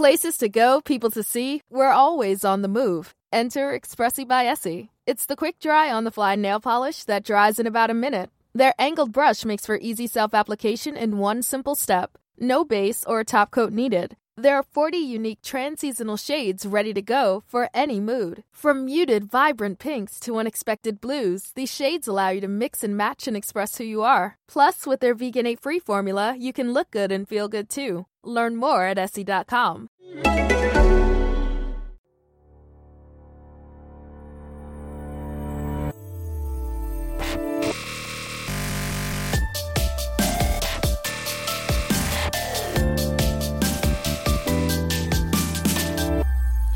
Places to go, people to see, we're always on the move. Enter Expressi by Essie. It's the quick dry on the fly nail polish that dries in about a minute. Their angled brush makes for easy self application in one simple step. No base or top coat needed. There are 40 unique trans-seasonal shades ready to go for any mood. From muted, vibrant pinks to unexpected blues, these shades allow you to mix and match and express who you are. Plus, with their vegan, A-free formula, you can look good and feel good too. Learn more at Essie.com.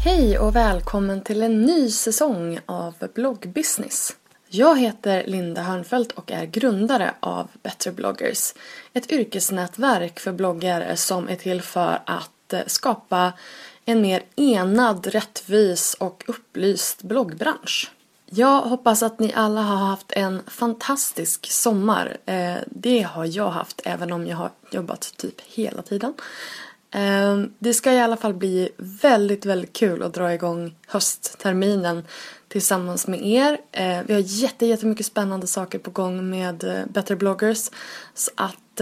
Hej och välkommen till en ny säsong av bloggbusiness. Jag heter Linda Hörnfeldt och är grundare av Better bloggers. Ett yrkesnätverk för bloggare som är till för att Eh, skapa en mer enad, rättvis och upplyst bloggbransch. Jag hoppas att ni alla har haft en fantastisk sommar. Eh, det har jag haft även om jag har jobbat typ hela tiden. Ehm, det ska i alla fall bli väldigt, väldigt kul att dra igång höstterminen tillsammans med er. Eh, vi har jättemycket spännande saker på gång med Better bloggers. Så att,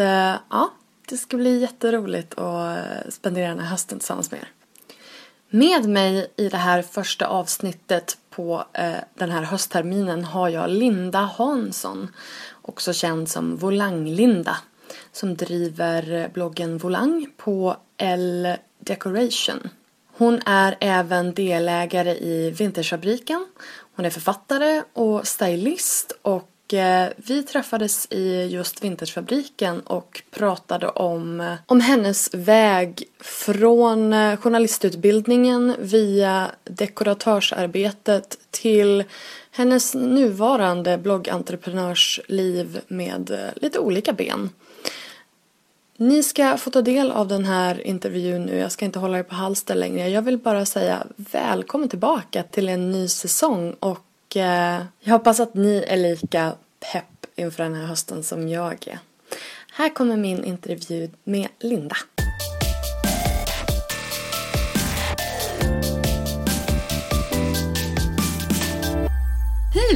ja, det ska bli jätteroligt att eh, spendera den här hösten tillsammans med er. Med mig i det här första avsnittet på eh, den här höstterminen har jag Linda Hansson, också känd som Volang-Linda som driver bloggen Volang på L Decoration. Hon är även delägare i Vintagefabriken. Hon är författare och stylist och eh, vi träffades i just Vintagefabriken och pratade om, eh, om hennes väg från eh, journalistutbildningen via dekoratörsarbetet till hennes nuvarande bloggentreprenörsliv med eh, lite olika ben. Ni ska få ta del av den här intervjun nu. Jag ska inte hålla er på halster längre. Jag vill bara säga välkommen tillbaka till en ny säsong och eh, jag hoppas att ni är lika pepp inför den här hösten som jag är. Här kommer min intervju med Linda.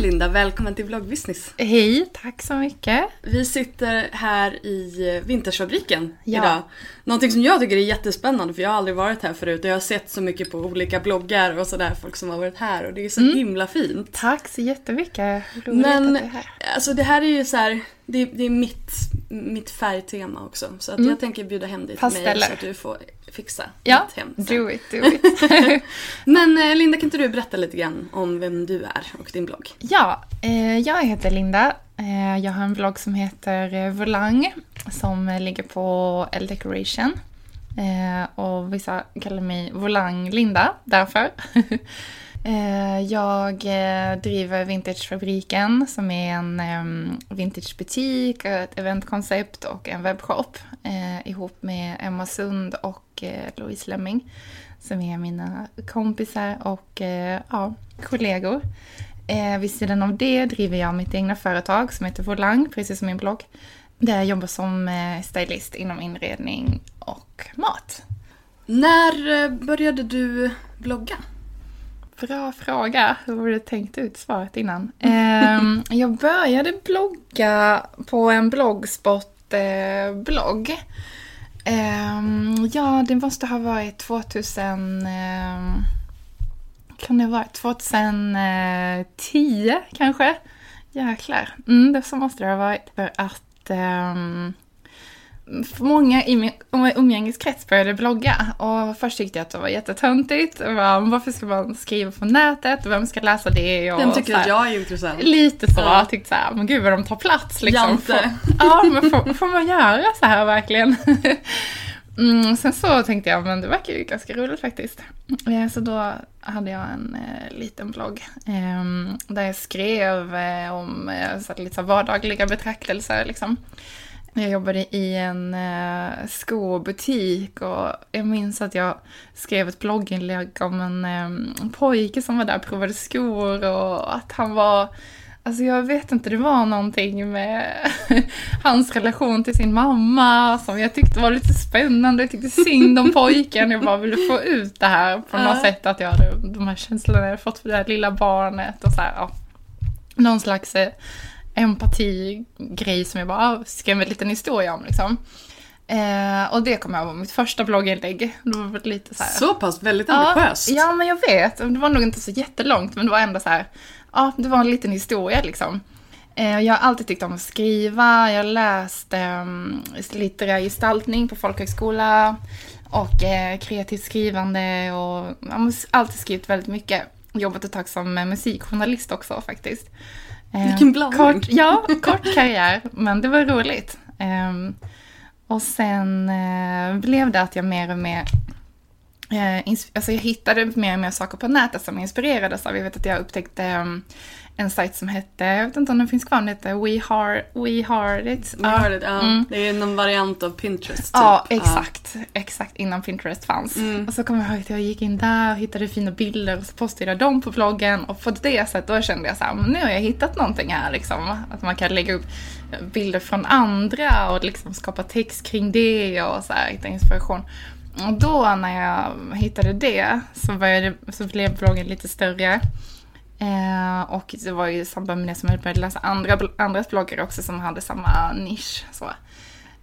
Linda, välkommen till Vloggbusiness. Hej, tack så mycket. Vi sitter här i Vintagefabriken ja. idag. Någonting som jag tycker är jättespännande för jag har aldrig varit här förut och jag har sett så mycket på olika bloggar och sådär, folk som har varit här och det är så mm. himla fint. Tack så jättemycket. Roligt Men, att du är här. alltså det här är ju så här, det, det, är mitt, mitt färgtema också så att mm. jag tänker bjuda hem dig till mig så att du får fixa ja, mitt hem. Sen. do it, do it. Men eh, Linda, kan inte du berätta lite grann om vem du är och din blogg? Ja, eh, jag heter Linda. Eh, jag har en blogg som heter Volang som ligger på L Decoration. Och vissa kallar mig Volang Linda därför. Eh, jag eh, driver Vintagefabriken som är en ehm, vintagebutik, ett eventkoncept och en webbshop eh, ihop med Emma Sund och Louise Lemming som är mina kompisar och ja, kollegor. vid sidan av det driver jag mitt egna företag som heter Volang, precis som min blogg. Där jag jobbar som stylist inom inredning och mat. När började du blogga? Bra fråga. Hur har du tänkt ut svaret innan? Um, jag började blogga på en bloggspot-blogg. Um, ja, det måste ha varit 2000... Um, ehm, kan det varit 2010 kanske? Jäklar. Mm, det så måste det ha varit. För att för många i min umgängeskrets började blogga och först tyckte jag att det var jättetöntigt. Varför ska man skriva på nätet? Vem ska läsa det? Och Vem tycker att jag är intressant? Lite så. Ja. Jag tyckte såhär, men gud vad de tar plats liksom. Får, ja, men får, får, man göra så här verkligen? Mm, sen så tänkte jag, men det verkar ju ganska roligt faktiskt. Eh, så då hade jag en eh, liten blogg eh, där jag skrev eh, om eh, så lite så vardagliga betraktelser liksom. Jag jobbade i en eh, skobutik och jag minns att jag skrev ett blogginlägg om en eh, pojke som var där och provade skor och att han var Alltså jag vet inte, det var någonting med hans relation till sin mamma som jag tyckte var lite spännande. Jag tyckte synd om pojken. Jag bara ville få ut det här på något sätt. Att jag hade de här känslorna jag fått för det här lilla barnet och så här, ja. Någon slags eh, empatigrej som jag bara ah, skrev en liten historia om liksom. Eh, och det kom jag ihåg mitt första blogginlägg. Det var lite så här. Så pass, väldigt ambitiöst. Ja, ja, men jag vet. Det var nog inte så jättelångt, men det var ändå så här. Ja, det var en liten historia liksom. Eh, Jag har alltid tyckt om att skriva. Jag har läst um, litterär gestaltning på folkhögskola och eh, kreativt skrivande och jag har alltid skrivit väldigt mycket. Jobbat ett tag som eh, musikjournalist också faktiskt. Eh, Vilken blandning. Kort, ja, kort karriär, men det var roligt. Ehm, och sen eh, blev det att jag mer och mer eh, alltså jag hittade mer och mer saker på nätet som inspirerades av. Jag vet att jag upptäckte ehm, en sajt som hette, jag vet inte om den finns kvar, den hette We Heart, We Heart It. Det, ja. Mm. Det är någon variant av Pinterest. Typ. Ja, exakt. Exakt innan Pinterest fanns. Mm. Och så kommer jag ihåg att jag gick in där och hittade fina bilder och så postade jag dem på bloggen. Och på det sättet då kände jag så här, nu har jag hittat någonting här liksom. Att man kan lägga upp bilder från andra och liksom skapa text kring det och så här, hitta inspiration. Och då när jag hittade det så, började, så blev bloggen lite större. Eh, och det var ju i samband med det som jag började läsa andra, andras bloggar också som hade samma nisch. Så.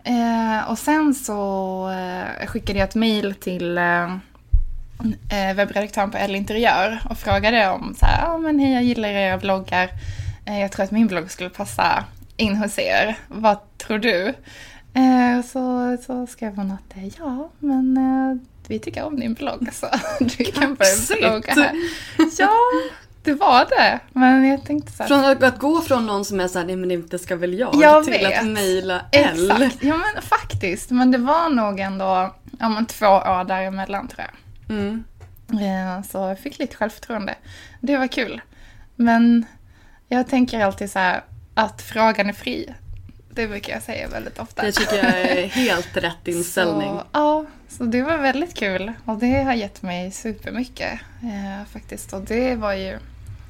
Eh, och sen så eh, skickade jag ett mail till eh, eh, webbredaktören på Elle Interiör och frågade om så här, ja men hej jag gillar era bloggar. Eh, jag tror att min blogg skulle passa in hos er. Vad tror du? Så, så skrev hon att ja, men vi tycker om din blogg så du kan börja blogga här. Ja, det var det. Men jag tänkte så här, Från att, att gå från någon som är såhär, nej men inte ska väl jag, Jag till vet. att mejla L. Exakt, ja men faktiskt. Men det var nog ändå ja, men två år däremellan tror jag. Mm. Eh, Så jag fick lite självförtroende. Det var kul. Men jag tänker alltid så här att frågan är fri. Det brukar jag säga väldigt ofta. Det tycker jag är helt rätt inställning. Så, ja, så det var väldigt kul. Och det har gett mig supermycket eh, faktiskt. Och det var ju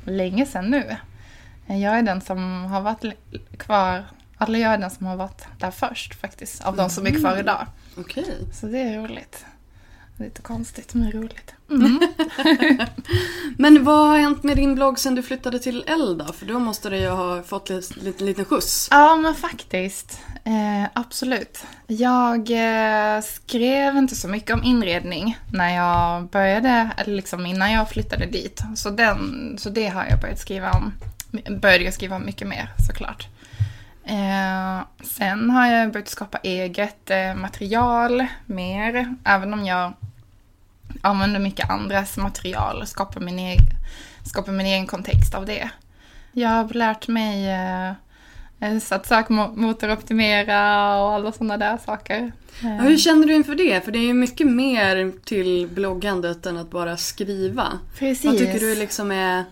länge sedan nu. Jag är den som har varit kvar, eller jag är den som har varit där först faktiskt. Av de som är kvar idag. Okej. Så det är roligt. Lite konstigt men roligt. Mm. Men vad har hänt med din blogg sen du flyttade till L då? För då måste du ju ha fått en liten, liten skjuts. Ja, men faktiskt. Eh, absolut. Jag eh, skrev inte så mycket om inredning när jag började, eller liksom innan jag flyttade dit. Så, den, så det har jag börjat skriva om. Började jag skriva om mycket mer såklart. Eh, sen har jag börjat skapa eget eh, material mer, även om jag använder mycket andras material och skapar min, egen, skapar min egen kontext av det. Jag har lärt mig eh, eh, så att sökmotoroptimera och alla sådana där saker. Eh, Ja, hur känner du inför det? För det är ju mycket mer till bloggandet än att bara skriva. Precis. Vad tycker du liksom är...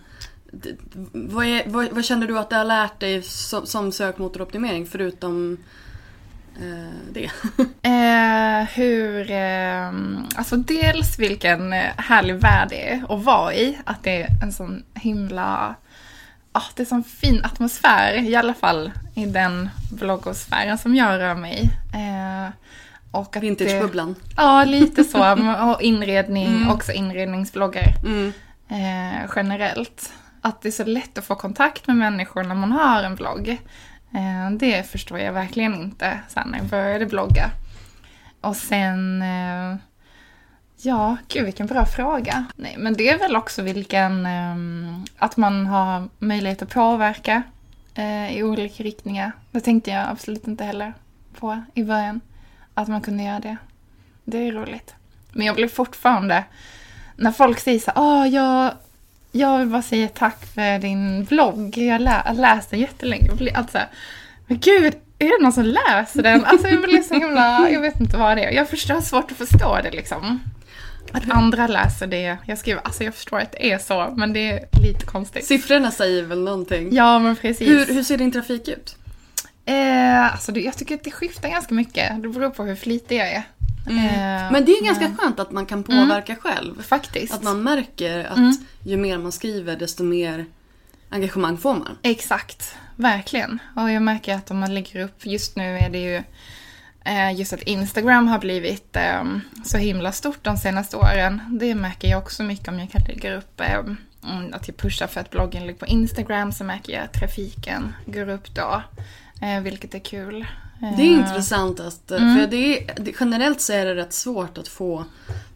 Vad, är, vad, vad känner du att du har lärt dig som, som sökmotoroptimering förutom eh, det? Eh, hur, eh, alltså dels vilken eh, härlig värld det är att vara i. Att det är en sån himla, ah, det är sån fin atmosfär i alla fall i den bloggosfären som jag rör mig i. Eh, och att Vintagebubblan. Ja, lite så. Och inredning, också inredningsbloggar Mm. eh, generellt. Att det är så lätt att få kontakt med människor när man har en blogg. Eh, det förstår jag verkligen inte sen när jag började blogga. Och sen... Eh, ja, gud vilken bra fråga. Nej, men det är väl också vilken... Eh, att man har möjlighet att påverka i olika riktningar. Det tänkte jag absolut inte heller på i början. Att man kunde göra det. Det är roligt. Men jag blir fortfarande... När folk säger så här, Åh, jag, jag vill bara säga tack för din blogg. Jag lä- har läst den jättelänge. Alltså, men gud, är det någon som läser den? Alltså jag blir så himla, jag vet inte vad det är. Jag förstår svårt att förstå det liksom. Att andra läser det. Jag skriver, alltså jag förstår att det är så, men det är lite konstigt. Siffrorna säger väl någonting? Ja, men precis. Hur, hur ser din trafik ut? Eh, alltså jag tycker att det skiftar ganska mycket. Det beror på hur flitig jag är. Eh, Mm. Men det är ganska skönt att man kan påverka själv. Faktiskt. Att man märker att Mm. ju mer man skriver desto mer engagemang får man. Exakt, verkligen. Och jag märker att om man lägger upp, just nu är det ju eh, just att Instagram har blivit eh, så himla stort de senaste åren. Det märker jag också mycket om jag kan lägga upp eh, mm, att jag pushar för ett blogginlägg på Instagram så märker jag att trafiken går upp då. Eh, vilket är kul. Det är intressant att, för det är, generellt så är det rätt svårt att få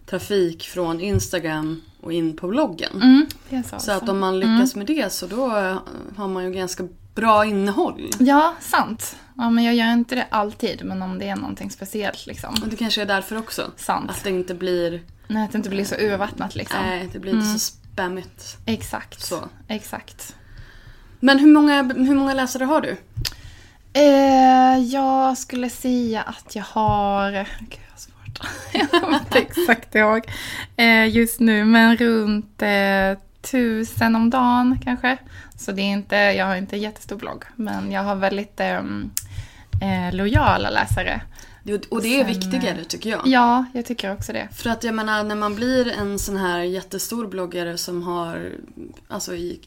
trafik från Instagram och in på bloggen. Mm, så. Så att om man lyckas med det så då har man ju ganska bra innehåll. Ja, sant. Ja, men jag gör inte det alltid, men om det är någonting speciellt liksom. Och det kanske är därför också. Sant. Att det inte blir, Nej, att det inte blir så urvattnat liksom. nej, det blir inte så spammigt. Exakt. Så. Exakt. Men hur många, hur många läsare har du? Eh, jag skulle säga att jag har... Gud, vad svårt. jag kommer inte exakt ihåg eh, just nu, men runt eh, tusen om dagen kanske. Så det är inte, jag har inte jättestor blogg, men jag har väldigt eh, eh, lojala läsare. Och det är Sen, viktigare tycker jag. Ja, jag tycker också det. För att jag menar när man blir en sån här jättestor bloggare som har, alltså i,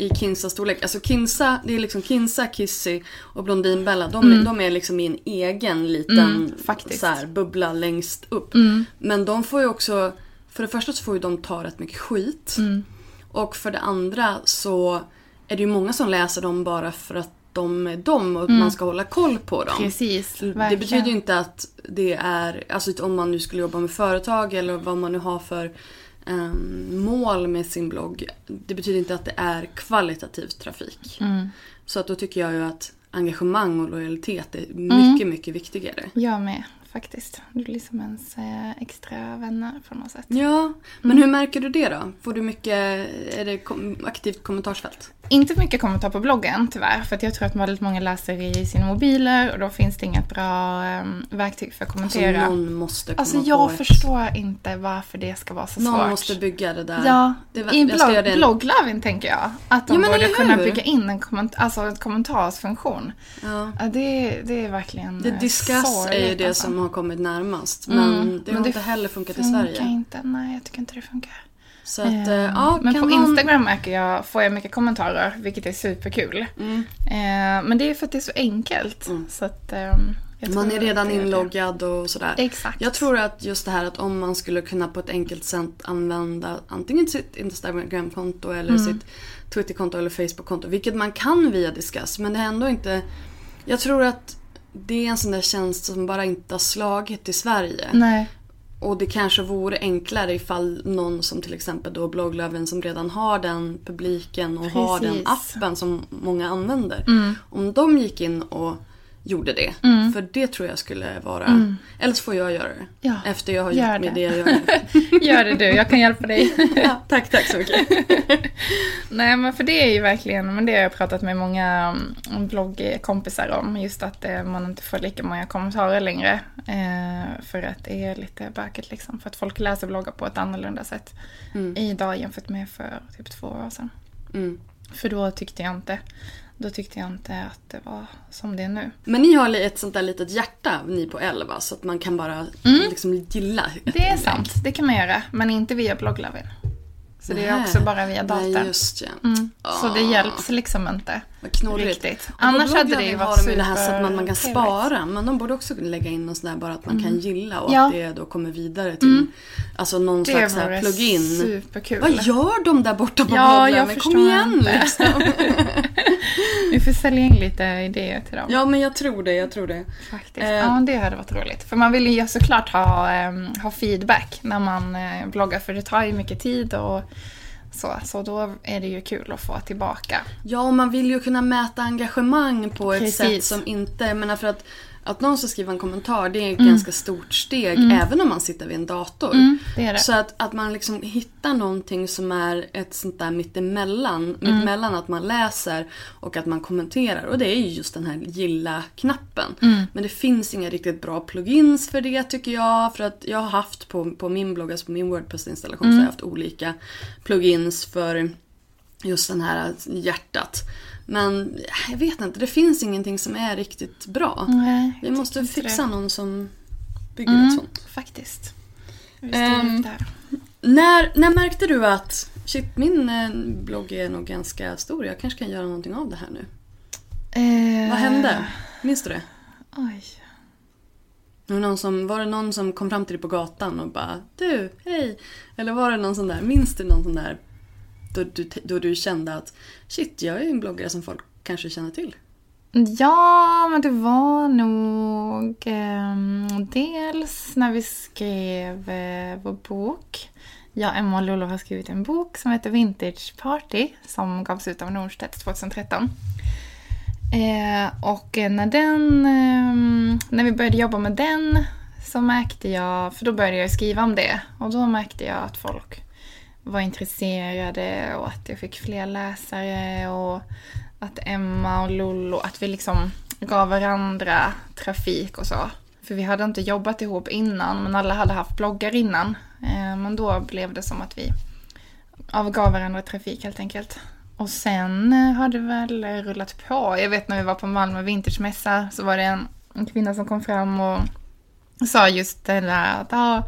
i Kinsa-storlek. Alltså Kinsa, det är liksom Kinsa, Kissy och Blondinbella. De, de är liksom i en egen liten Mm, faktiskt. så här, bubbla längst upp. Mm. Men de får ju också, för det första så får ju de ta rätt mycket skit. Mm. Och för det andra så är det ju många som läser dem bara för att de är dem och att man ska hålla koll på dem. Mm. Precis, Det betyder ju inte att det är, alltså om man nu skulle jobba med företag eller vad man nu har för ehm, mål med sin blogg. Det betyder inte att det är kvalitativ trafik. Mm. Så att då tycker jag ju att engagemang och lojalitet är Mm. mycket, mycket viktigare. Jag med, faktiskt. Du är liksom ens eh, extra vänner på något sätt. Ja, men Mm. hur märker du det då? Får du mycket, är det aktivt kommentarsfält? Inte mycket kommentar på bloggen tyvärr, för att jag tror att väldigt många läser i sina mobiler och då finns det inget bra eh, verktyg för att Alltså kommentera. någon måste komma Alltså på jag ett, förstår inte varför det ska vara så Någon svårt. måste bygga det där. Ja, det, var- i blogg, det blogglavin tänker jag. Att de Ja, borde kunna bygga in en komment alltså, en kommentarsfunktion. Ja. Det, det är verkligen Det eh, Discuss är ju det alltså. som har kommit närmast. Mm, Men det har men det inte heller funkat i funkar Sverige. inte. Nej, jag tycker inte det funkar. Så att, Eh, eh, ja, men på man... Instagram märker jag, får jag mycket kommentarer, vilket är superkul. Mm. Eh, men det är för att det är så enkelt. Mm. Så att, jag Man är redan inloggad och sådär. Exakt. Jag tror att just det här att om man skulle kunna på ett enkelt sätt använda antingen sitt Instagram-konto eller Mm. sitt Twitter-konto eller Facebook-konto. Vilket man kan via Discuss. Men det är ändå inte... Jag tror att det är en sån där tjänst som bara inte har slagit i Sverige. Nej, Och det kanske vore enklare ifall någon som till exempel då Blogglöven som redan har den publiken och har den Precis. appen som många använder. Mm. Om de gick in och gjorde det. Mm. För det tror jag skulle vara... Mm. Eller så får jag göra det. Ja, Efter jag har gjort med det. det jag gör. gör det du. Jag kan hjälpa dig. ja, tack, tack så mycket. Nej, men för det är ju verkligen, men det har jag pratat med många mm, bloggkompisar om. Just att eh, man inte får lika många kommentarer längre. Eh, för att det är lite bökigt liksom. För att folk läser bloggar på ett annorlunda sätt Mm. idag jämfört med för typ två år sedan. Mm. För då tyckte jag inte, då tyckte jag inte att det var som det är nu. Men ni har ett sånt där litet hjärta, ni på 11, så att man kan bara liksom gilla Mm. Det är inlägg. sant, det kan man göra. Men inte via blogglavin. Så det är också bara via datorn. Nej, just ja. Mm. Så det Ah. hjälps liksom inte. Knorrigt. Riktigt. Annars hade det ju varit ju det här så att man, man kan spara. Men de borde också lägga in något sånt där bara att man kan gilla och Ja. att det då kommer vidare till alltså någon Det slags här plugin. superkul. Vad gör de där borta på Ja, jag Blogglöven? Kom igen inte. liksom. Vi får sälja in lite idéer till dem. Ja men jag tror det, jag tror det. Faktiskt. Eh. Ja, det hade varit roligt. För man vill ju såklart ha, ehm, ha feedback när man eh, bloggar. För det tar ju mycket tid och så. Så då är det ju kul att få tillbaka. Ja, och man vill ju kunna mäta engagemang på ett Precis. sätt som inte... Jag menar för att, att någon ska skriva en kommentar det är ett ganska stort steg även om man sitter vid en dator. Mm, det det. Så att, att man liksom hittar någonting som är ett sånt där mittemellan. Mm. Mittemellan att man läser och att man kommenterar. Och det är ju just den här gilla-knappen. Mm. Men det finns inga riktigt bra plugins för det tycker jag. För att jag har haft på, på min blogg, alltså på min Wordpress-installation, Mm. så har jag haft olika plugins för just den här hjärtat. Men jag vet inte, det finns ingenting som är riktigt bra. Nej, Vi måste fixa det. någon som bygger Mm. ett sånt. Faktiskt. Där. När, när märkte du att Shit, min eh, blogg är nog ganska stor. Jag kanske kan göra någonting av det här nu. Eh, Vad hände? Minns du det? Oj. Någon som, var det någon som kom fram till dig på gatan och bara Du, hej! Eller var det någon sån där, minns du någon sån där då du, då du kände att shit, jag är ju en bloggare som folk kanske känner till? Ja, men det var nog eh, dels när vi skrev eh, vår bok. Jag, Emma och Lollo har skrivit en bok som heter Vintage Party som gavs ut av Norstedts 2013. Eh, och när den, eh, när vi började jobba med den så märkte jag, för då började jag skriva om det, och då märkte jag att folk var intresserade och att jag fick fler läsare och att Emma och Lollo, att vi liksom gav varandra trafik och så. För vi hade inte jobbat ihop innan, men alla hade haft bloggar innan. Eh, men då blev det som att vi avgav varandra trafik helt enkelt. Och sen eh, har det väl rullat på. Jag vet när vi var på Malmö Vintagemässa så var det en, en kvinna som kom fram och sa just det där att ah,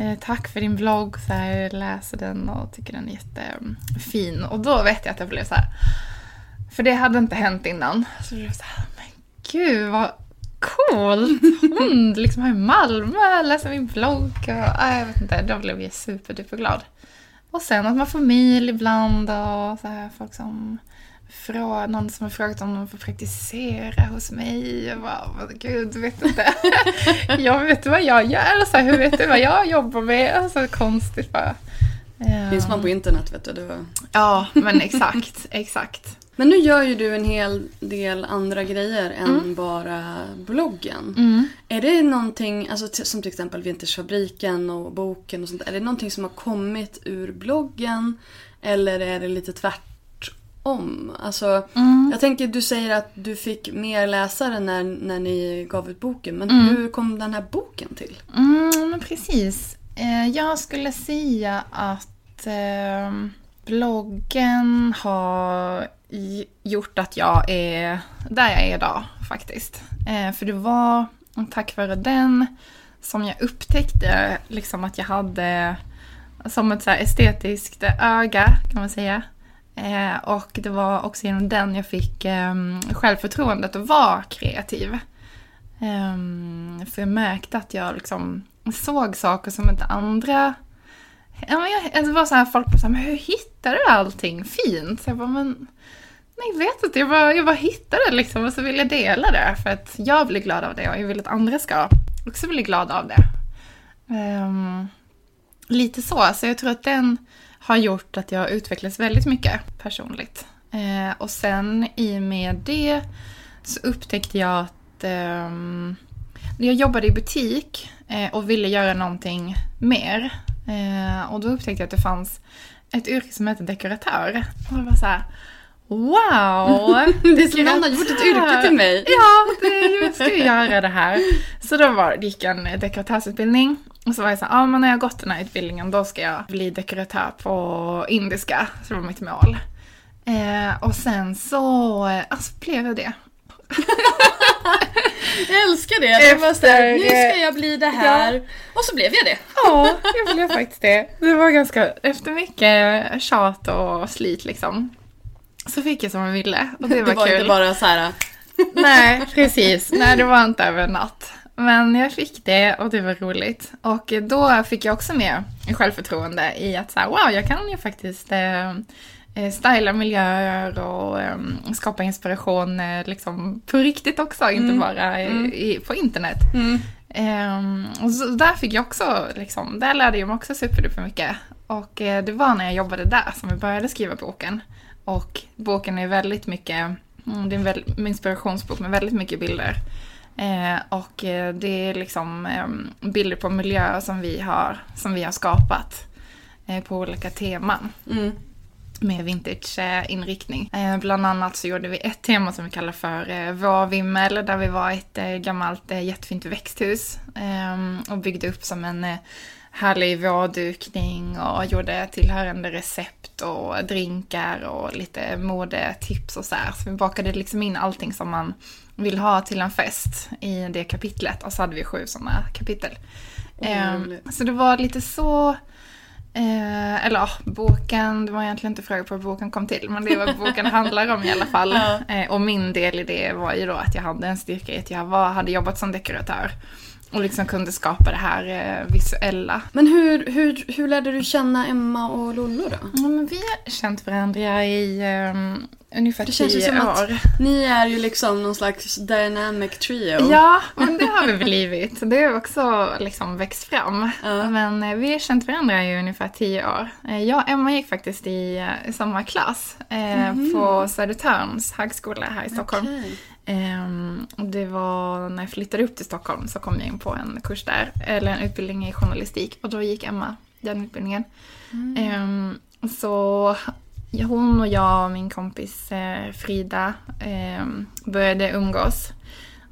Eh, tack för din blogg, så här, jag läser den och tycker den är jättefin. Och då vet jag att jag blev så här. För det hade inte hänt innan. Så blev jag så här, men gud vad coolt! Hon liksom här i Malmö läser min blogg och jag vet inte, då blev jag superduperglad. Och sen att man får mejl ibland och så här, folk som frågar, någon som har frågat om de får praktisera hos mig. Jag bara, gud, vet inte. jag vet vad jag gör, så här, hur vet du vad jag jobbar med? Alltså konstigt bara. Finns man på internet vet du. Det var... Ja, men exakt, exakt. Men nu gör ju du en hel del andra grejer än bara bloggen. Mm. Är det någonting, alltså som till exempel Vintagefabriken och boken och sånt Är det någonting som har kommit ur bloggen? Eller är det lite tvärtom? Alltså, jag tänker du säger att du fick mer läsare när, när ni gav ut boken. Men hur kom den här boken till? Mm, men precis. Eh, jag skulle säga att eh, bloggen har gjort att jag är där jag är idag faktiskt. Eh, för det var tack vare den som jag upptäckte liksom att jag hade som ett så estetiskt öga kan man säga. Eh, och det var också genom den jag fick eh, självförtroendet att vara kreativ. Eh, för jag märkte att jag liksom såg saker som inte andra... Ja, men jag, alltså, det var så här, folk bara så här, men hur hittar du allting fint? Så jag bara, men... Nej, jag vet inte. Jag bara, jag bara hittade det liksom och så ville jag dela det. För att jag blir glad av det och jag vill att andra ska också bli glada av det. Ehm, lite så. Så jag tror att den har gjort att jag utvecklats väldigt mycket personligt. Eh, och sen i och med det så upptäckte jag att eh, jag jobbade i butik eh, och ville göra någonting mer. Eh, och då upptäckte jag att det fanns ett yrke som heter dekoratör. Och jag var så här, wow! Det är som någon har gjort ett yrke till mig. Ja, det, jag ska ju göra det här. Så då var, gick en dekoratörsutbildning. Och så var jag så här, ja men när jag har gått den här utbildningen då ska jag bli dekoratör på indiska. Så det var mitt mål. Eh, och sen så eh, alltså, blev jag det. Jag älskar det. det var så här, nu ska jag bli det här. Och så blev jag det. Ja, jag blev faktiskt det. Det var ganska, efter mycket tjat och slit liksom. Så fick jag som jag ville och det var, Det var kul. inte bara så här. Nej, precis. Nej, det var inte över en natt. Men jag fick det och det var roligt. Och då fick jag också mer självförtroende i att så här, wow, jag kan ju faktiskt eh, eh, styla miljöer och eh, skapa inspiration eh, liksom på riktigt också, inte bara i, i, på internet. Ehm, och så där fick jag också, liksom, där lärde jag mig också superduper mycket. Och eh, det var när jag jobbade där som jag började skriva boken. Och boken är väldigt mycket, mm, det är en inspirationsbok med väldigt mycket bilder. Eh, och eh, det är liksom eh, bilder på miljöer som vi har, som vi har skapat eh, på olika teman Mm. med vintage-inriktning. Eh, bland annat så gjorde vi ett tema som vi kallar för eh, Vårvimmel, där vi var ett eh, gammalt jättefint växthus eh, och byggde upp som en härlig vårdukning och gjorde tillhörande recept och drinkar och lite modetips och så här. Så vi bakade liksom in allting som man vill ha till en fest i det kapitlet och så hade vi sju sådana kapitel. Åh, Eh, så det var lite så Eh, Eh, eller ja, boken, det var egentligen inte fråga på hur boken kom till, men det var vad boken handlar om i alla fall. Eh, och min del i det var ju då att jag hade en styrka i att jag var, hade jobbat som dekoratör. Och liksom kunde skapa det här eh, visuella. Men hur, hur, hur lärde du känna Emma och Lollo då? Ja, men vi har känt varandra i um, ungefär Det känns tio som år. att ni är ju liksom någon slags dynamic trio. Ja, men det har vi blivit. Det har också liksom växt fram. Ja. Men eh, vi har känt varandra i ungefär tio år. Eh, Jag och Emma gick faktiskt i eh, samma klass eh, på Södertörns högskola här i Stockholm. Okej. Ehm, det var när jag flyttade upp till Stockholm så kom jag in på en kurs där, eller en utbildning i journalistik. Och då gick Emma den utbildningen. Ehm, så hon och jag och min kompis eh, Frida ehm, började umgås.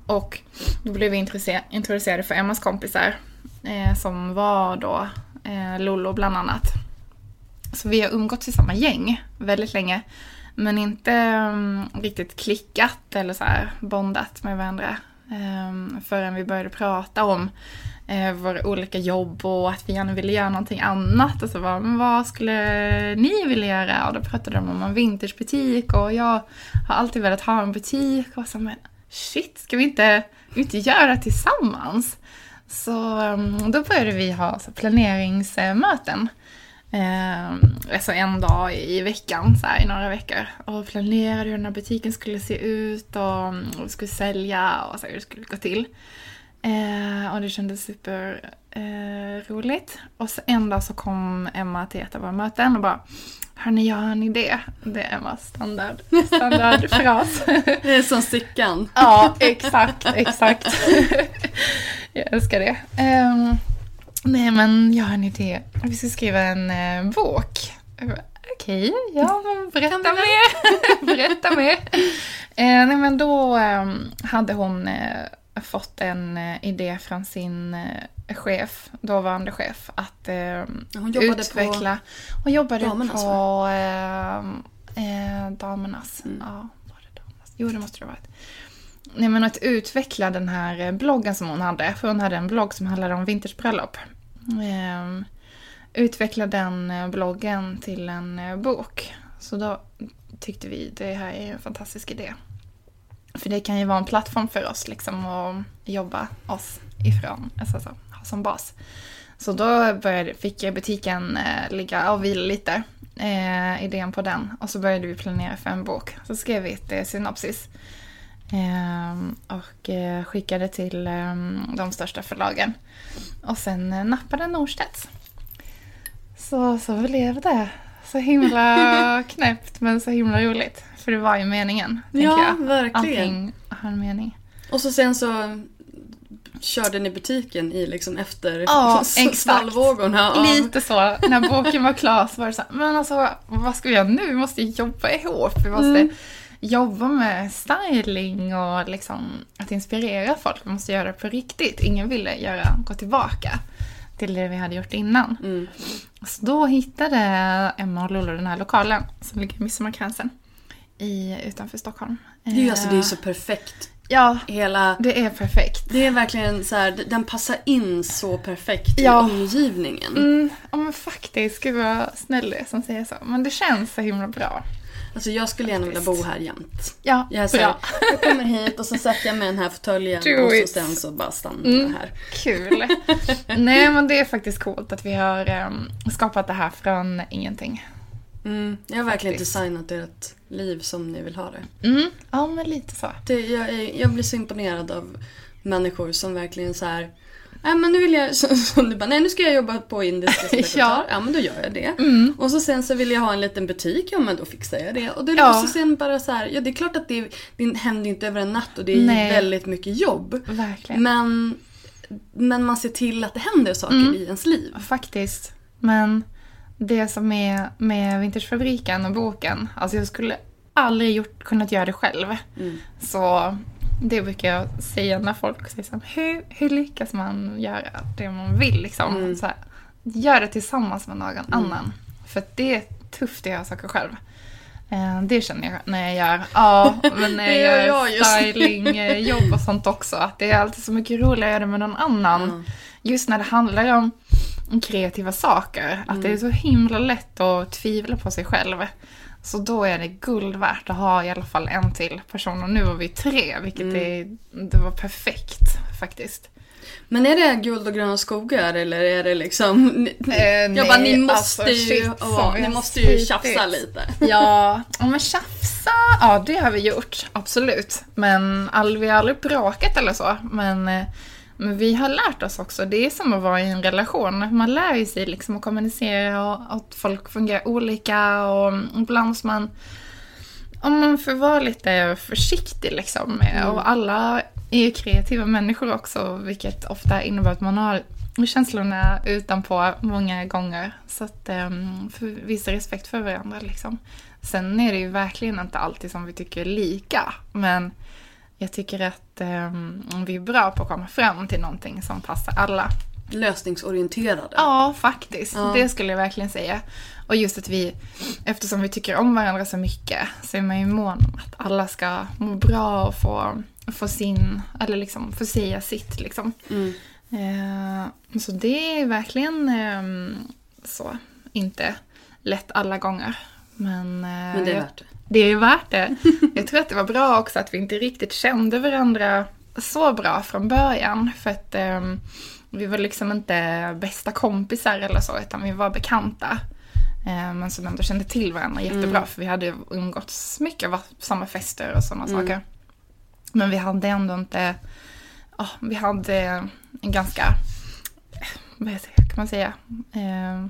Och då blev vi introducer- introducerade för Emmas kompisar eh, som var då eh, Lollo bland annat. Så vi har umgåtts i samma gäng väldigt länge. Men inte um, riktigt klickat eller så här bondat med varandra. Um, förrän vi började prata om uh, våra olika jobb och att vi gärna ville göra någonting annat. Och så var men vad skulle ni vilja göra? Och då pratade de om en vintagebutik och jag har alltid velat ha en butik. Och så men shit, ska vi inte, vi inte göra det tillsammans? Så um, då började vi ha så planeringsmöten. Eh, alltså en dag i veckan, så här, i några veckor. Och planerade hur den här butiken skulle se ut och, och vi skulle sälja och så här, hur det skulle gå till. Eh, och det kändes super eh. Och så en dag så kom Emma till ett av våra möten och bara Hörni, jag har en idé. Det är Emmas standard, standardfras. Det är som Stickan. Ja, exakt, exakt. jag älskar det. Ehm, nej, men jag har en idé. Vi ska skriva en eh, bok. Okej, ja, men berätta mer. berätta mer. Eh, nej, men då ehm, hade hon eh, fått en eh, idé från sin eh, chef, dåvarande chef, att ehm, Hon jobbade på- utveckla... Hon jobbade Damernas, på ehm, eh, Damernas. Mm. Ja, var det Damernas? Jo, det måste det ha varit. Nej, men att utveckla den här eh, bloggen som hon hade. För hon hade en blogg som handlade om vintagebröllop. Ehm, utveckla den eh, bloggen till en eh, bok. Så då tyckte vi det här är en fantastisk idé. För det kan ju vara en plattform för oss liksom att jobba oss ifrån, alltså så, ha som bas. Så då började, fick butiken eh, ligga och vila lite, eh, idén på den. Och så började vi planera för en bok. Så skrev vi ett eh, synopsis. Ehm, och eh, skickade till ehm, de största förlagen. Och sen eh, nappade Norstedts. Så, så blev det. Så himla knäppt men så himla roligt. För det var ju meningen. Ja, jag. verkligen. Allting har en mening. Och så sen så körde ni butiken i liksom efter Ja, svallvågorna av... Lite så. När boken var klar så var det så här, men alltså vad ska vi göra nu? Vi måste jobba ihop. Vi måste Mm. Jobba med styling och liksom att inspirera folk. Vi måste göra det på riktigt. Ingen ville göra, gå tillbaka till det vi hade gjort innan. Mm. Så då hittade Emma och Lollo den här lokalen som ligger i Midsommarkransen i, utanför Stockholm. Det är ju alltså, det är ju Eh, så perfekt. Ja, Hela... det är perfekt. Det är verkligen så här, den passar in så perfekt i Ja. omgivningen. Mm, ja men faktiskt, gud vad snäll du är som säger så. Men det känns så himla bra. Alltså jag skulle gärna vilja bo här jämt. Ja, Jag, är så här, jag kommer hit och så sätter jag mig i den här fåtöljen och så sen så bara stannar Mm. jag här. Kul. Nej men det är faktiskt coolt att vi har em, skapat det här från ingenting. Mm. Jag har verkligen Faktiskt. designat ert liv som ni vill ha det. Mm, ja men lite så. det jag, jag blir så imponerad av människor som verkligen så här. Nej men nu vill jag, så, som du bara, nej nu ska jag jobba på indiska Ja. ja. men då gör jag det. Mm. Och så sen så vill jag ha en liten butik, ja men då fixar jag det. Och, det, Ja. och så sen bara så här, ja det är klart att det, det händer inte över en natt och det är Nej. väldigt mycket jobb. Verkligen. Men, men man ser till att det händer saker Mm. i ens liv. Faktiskt. Men det som är med Vintagefabriken och boken, alltså jag skulle aldrig gjort, kunnat göra det själv. Mm. Så det brukar jag säga när folk säger så här, hur, hur lyckas man göra det man vill liksom? Mm. Så här, gör det tillsammans med någon annan. För det är tufft att göra saker själv. Eh, Det känner jag när jag gör, ja, men när jag gör stylingjobb och sånt också. Att det är alltid så mycket roligare att göra det med någon annan. Ja. Just när det handlar om kreativa saker. Att det är så himla lätt att tvivla på sig själv. Så då är det guld värt att ha i alla fall en till person. Och nu var vi tre, vilket är, det var perfekt faktiskt. Men är det guld och gröna skogar eller är det liksom... Eh, jag bara, ni måste alltså, ju, shit, vi ni måste ju tjafsa lite. Ja, ja, men tjafsa, ja det har vi gjort, absolut. Men all, vi har aldrig bråkat eller så. Men, eh, men vi har lärt oss också, det är som att vara i en relation. Man lär ju sig liksom att kommunicera och att folk fungerar olika och ibland måste man om man får vara lite försiktig liksom. Och alla är ju kreativa människor också, vilket ofta innebär att man har känslorna utanpå många gånger. Så att um, visa respekt för varandra liksom. Sen är det ju verkligen inte alltid som vi tycker lika, men jag tycker att um, vi är bra på att komma fram till någonting som passar alla. Lösningsorienterade. Ja, faktiskt. Ja. Det skulle jag verkligen säga. Och just att vi, eftersom vi tycker om varandra så mycket, så är man ju mån om att alla ska må bra och få, få sin, eller liksom få säga sitt liksom. Mm. Eh, så det är verkligen eh, så, inte lätt alla gånger. Men, eh, Men det är värt det. Det är ju värt det. Jag tror att det var bra också att vi inte riktigt kände varandra så bra från början. För att ehm, vi var liksom inte bästa kompisar eller så, utan vi var bekanta. Eh, men som ändå kände till varandra jättebra, för vi hade ju umgåtts mycket, på samma fester och sådana saker. Men vi hade ändå inte, ja, vi hade en ganska, eh, vad kan man säga, eh,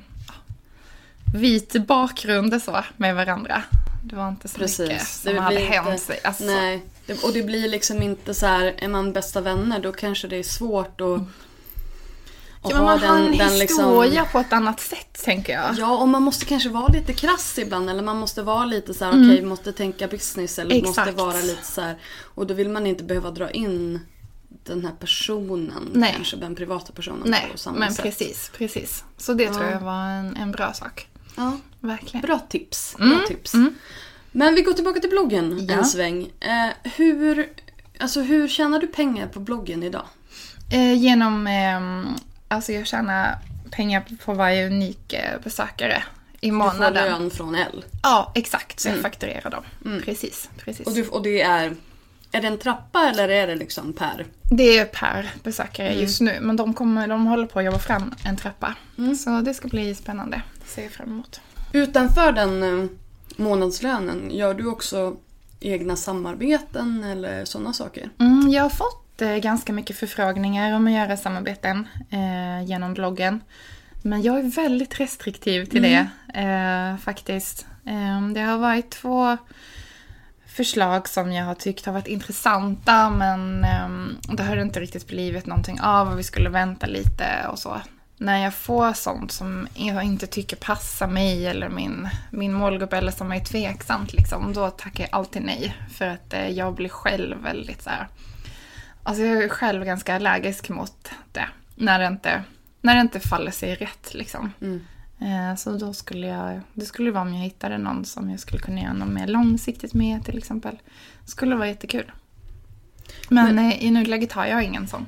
vit bakgrund så med varandra. Det var inte så mycket Precis. som hade hänt sig. Alltså, Nej, det, och det blir liksom inte så här, är man bästa vänner då kanske det är svårt att, att Ja, men man har en liksom- historia på ett annat sätt, tänker jag. Ja, och man måste kanske vara lite krass ibland eller man måste vara lite så här, Mm. okej, vi måste tänka business eller vi måste Exakt. vara lite så här. Och då vill man inte behöva dra in den här personen, Nej. kanske den privata personen Nej, på samma men sätt. precis, precis. Så det tror Ja. jag var en, en bra sak. Ja, Verkligen. bra tips. Bra Mm, tips. mm. Men vi går tillbaka till bloggen Ja. en sväng. Eh, hur, alltså, hur tjänar du pengar på bloggen idag? Eh, genom, ehm, alltså jag tjänar pengar på varje unik eh, besökare i Du får månaden. lön från L. Ja, exakt. Så jag fakturerar dem. Precis, precis. Och, du, och det är, är det en trappa eller är det liksom per? Det är per besökare Mm. just nu, men de, kommer, de håller på att jobba fram en trappa. Så det ska bli spännande. Ser jag fram emot. Utanför den eh, månadslönen, gör du också egna samarbeten eller sådana saker? Mm, jag har fått eh, ganska mycket förfrågningar om att göra samarbeten eh, genom bloggen. Men jag är väldigt restriktiv till det eh, faktiskt. Eh, det har varit två förslag som jag har tyckt har varit intressanta men eh, det har inte riktigt blivit någonting av och vi skulle vänta lite och så. När jag får sånt som jag inte tycker passar mig eller min, min målgrupp eller som är tveksamt liksom, då tackar jag alltid nej. För att eh, jag blir själv väldigt så här. Alltså jag är själv ganska allergisk mot det. När det inte, när det inte faller sig rätt liksom. Mm. Eh, Så då skulle jag, det skulle vara om jag hittade någon som jag skulle kunna göra något mer långsiktigt med till exempel. Det skulle vara jättekul. Men, eh, i nuläget har jag ingen sån.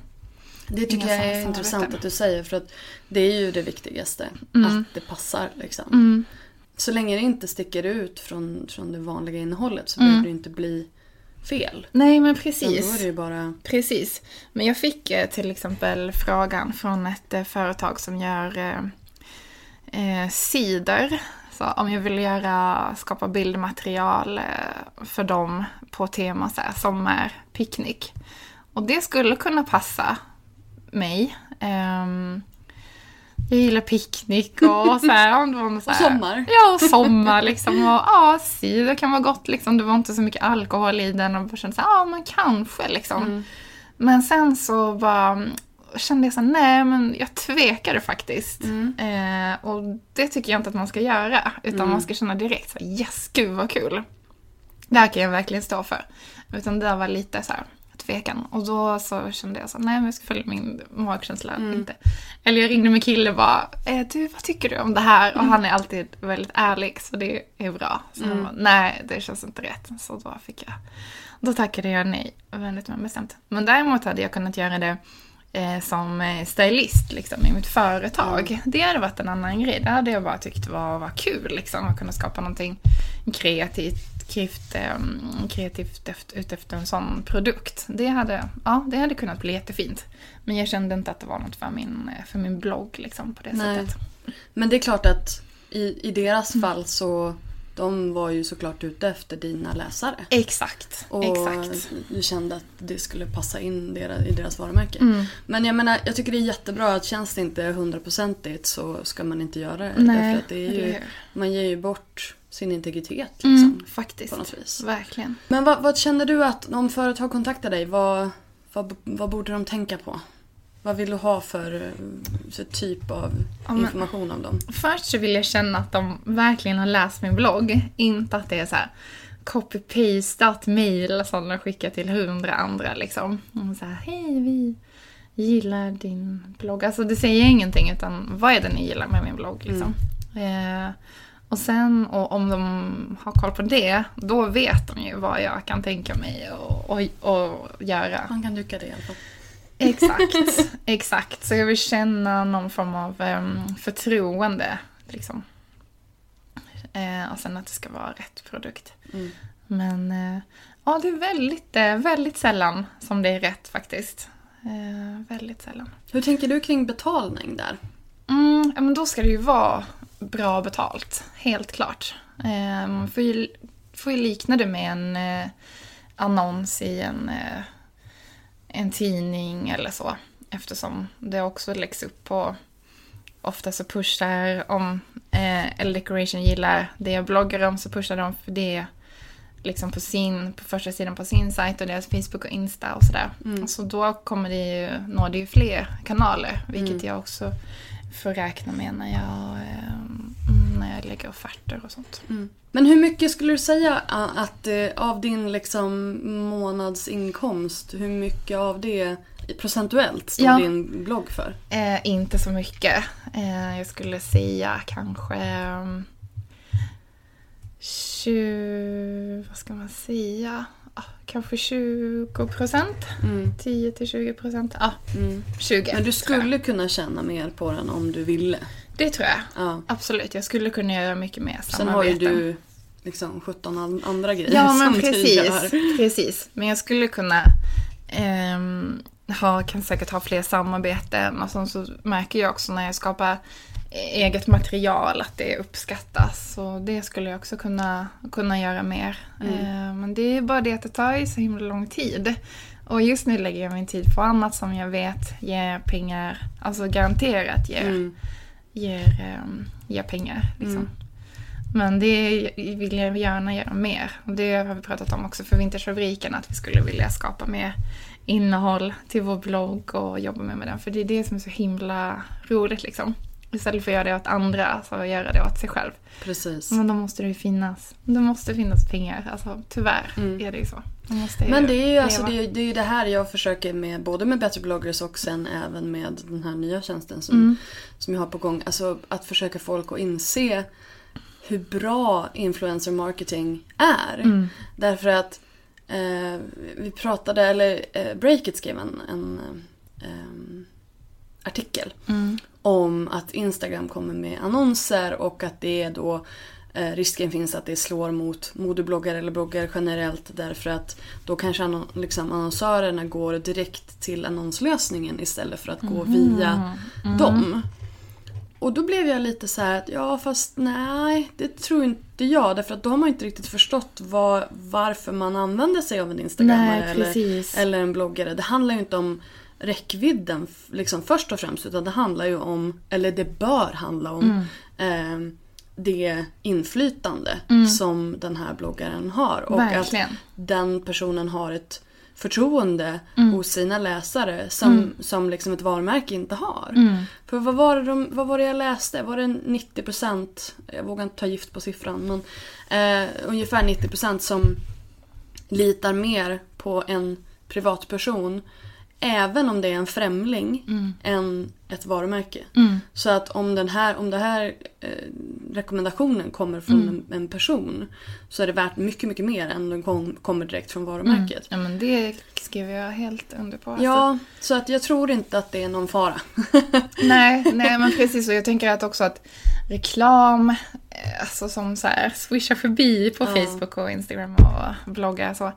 Det tycker jag är intressant att du säger för att det är ju det viktigaste. Mm. Att det passar liksom. Mm. Så länge det inte sticker ut från, från det vanliga innehållet så Mm. behöver det inte bli fel. Nej men precis. då är det ju bara... Precis. Men jag fick eh, till exempel frågan från ett eh, företag som gör eh, eh, cider. Så om jag vill göra, skapa bildmaterial eh, för dem på tema så här, sommarpicknick. Och det skulle kunna passa mig. Ehm, jag gillar picknick och så här. det var så Och här sommar. Ja, och sommar liksom. Och ja, cider kan vara gott liksom. Det var inte så mycket alkohol i den och bara kände så här, ja men kanske liksom. Mm. Men sen så bara kände jag så här, nej men jag tvekade faktiskt. Mm. Eh, och det tycker jag inte att man ska göra. Utan Mm. man ska känna direkt så här, yes, gud vad kul. Det här kan jag verkligen stå för. Utan det där var lite så här tvekan. Och då så kände jag så nej men jag ska följa min magkänsla. Mm. Inte. Eller jag ringde min kille och bara, eh, du vad tycker du om det här? Och han är alltid väldigt ärlig så det är bra. Så han bara, nej det känns inte rätt. Så då fick jag, då tackade jag nej väldigt bestämt. Men däremot hade jag kunnat göra det eh, som eh, stylist liksom, i mitt företag. Det hade varit en annan grej. Det hade jag bara tyckt var, var kul liksom, att kunna skapa någonting kreativt, kreativt, eh, kreativt efter, utefter en sån produkt. Det hade, ja, det hade kunnat bli jättefint. Men jag kände inte att det var något för min, för min blogg liksom, på det Nej. sättet. Men det är klart att i, i deras fall så de var ju såklart ute efter dina läsare. Exakt, Och exakt. du kände att det skulle passa in deras, i deras varumärke. Mm. Men jag menar, jag tycker det är jättebra att känns det inte hundraprocentigt så ska man inte göra det. Nej, Därför att det är ju, hur? man ger ju bort sin integritet liksom. Mm, faktiskt. På något vis. Verkligen. Men vad, vad känner du att om företag kontaktar dig, vad, vad, vad borde de tänka på? Vad vill du ha för, för typ av Ja, men- information om dem? Först så vill jag känna att de verkligen har läst min blogg. Inte att det är så copy-pastat mail som de skickar till hundra andra liksom. Och så här, hej vi gillar din blogg. Alltså det säger ingenting utan vad är det ni gillar med min blogg liksom. Eh, och sen och om de har koll på det, då vet de ju vad jag kan tänka mig och, och, och göra. Man kan tycka det i alla fall. Exakt, exakt. Så jag vill känna någon form av em, förtroende. Liksom. Eh, och sen att det ska vara rätt produkt. Mm. Men eh, ja, det är väldigt, eh, väldigt sällan som det är rätt faktiskt. Eh, väldigt sällan. Hur tänker du kring betalning där? Mm, ja, men då ska det ju vara bra betalt, helt klart. Man får ju, får ju likna det med en eh, annons i en, eh, en tidning eller så. Eftersom det också läggs upp på, ofta så pushar om eh, L Decoration gillar det jag bloggar om så pushar de för det liksom på sin, på första sidan på sin sajt och deras Facebook och Insta och sådär. Så då kommer det ju, når det ju fler kanaler, vilket jag också får räkna med när jag, eh, mm, när jag lägger offerter och sånt. Men hur mycket skulle du säga att eh, av din liksom månadsinkomst, hur mycket av det procentuellt står Ja. din blogg för? Eh, inte så mycket. Eh, jag skulle säga kanske um, 20, vad ska man säga? Ah, kanske 20 procent. Mm. 10 till 20 procent. Ja, Mm. 20. Men du skulle kunna tjäna mer på den om du ville. Det tror jag. Ja. Absolut, jag skulle kunna göra mycket mer Sen har ju samarbeten. du liksom 17 an- andra grejer Ja, men som du precis. gör. precis. Men jag skulle kunna ehm, ha, kan säkert ha fler samarbeten och sen så märker jag också när jag skapar eget material att det uppskattas. Så det skulle jag också kunna, kunna göra mer. Eh, men det är bara det att det tar ju så himla lång tid. Och just nu lägger jag min tid på annat som jag vet ger pengar, alltså garanterat ger, Mm. ger, ehm, ger pengar. Liksom. Men det vill jag gärna göra mer. Och det har vi pratat om också för Vintagefabriken, att vi skulle vilja skapa mer innehåll till vår blogg och jobba mer med den. För det är det som är så himla roligt liksom. Istället för att göra det åt andra, så göra det åt sig själv. Precis. Men då måste det ju finnas, det måste finnas pengar. Alltså tyvärr är det ju så. Men det är ju leva. alltså, det, är, det, är det här jag försöker med, både med Better bloggers och sen även med den här nya tjänsten som, Mm. som jag har på gång. Alltså att försöka folk att inse hur bra influencer marketing är. Mm. Därför att eh, vi pratade, eller eh, Breakit skrev en, en eh, em, artikel Mm. om att Instagram kommer med annonser och att det är då eh, risken finns att det slår mot modebloggare eller bloggare generellt därför att då kanske annon, liksom, annonsörerna går direkt till annonslösningen istället för att gå via dem. Och då blev jag lite så här att ja fast nej det tror inte jag därför att då har man inte riktigt förstått vad, varför man använder sig av en instagrammare Nej, eller, eller en bloggare. Det handlar ju inte om räckvidden liksom först och främst utan det handlar ju om, eller det bör handla om Mm. eh, det inflytande som den här bloggaren har. Och Verkligen. att den personen har ett förtroende Mm. hos sina läsare som, som liksom ett varumärke inte har. Mm. För vad var, det de, vad var det jag läste? Var det 90%? Jag vågar inte ta gift på siffran men eh, ungefär 90% som litar mer på en privatperson även om det är en främling, Mm. än ett varumärke. Så att om den här, om den här eh, rekommendationen kommer från Mm. en, en person så är det värt mycket, mycket mer än den kom, kommer direkt från varumärket. Ja men det skriver jag helt under på. alltså. Ja, så att jag tror inte att det är någon fara. Nej, nej men precis. Och jag tänker att också att reklam, eh, alltså som så här swishar förbi på Facebook och Instagram och bloggar så.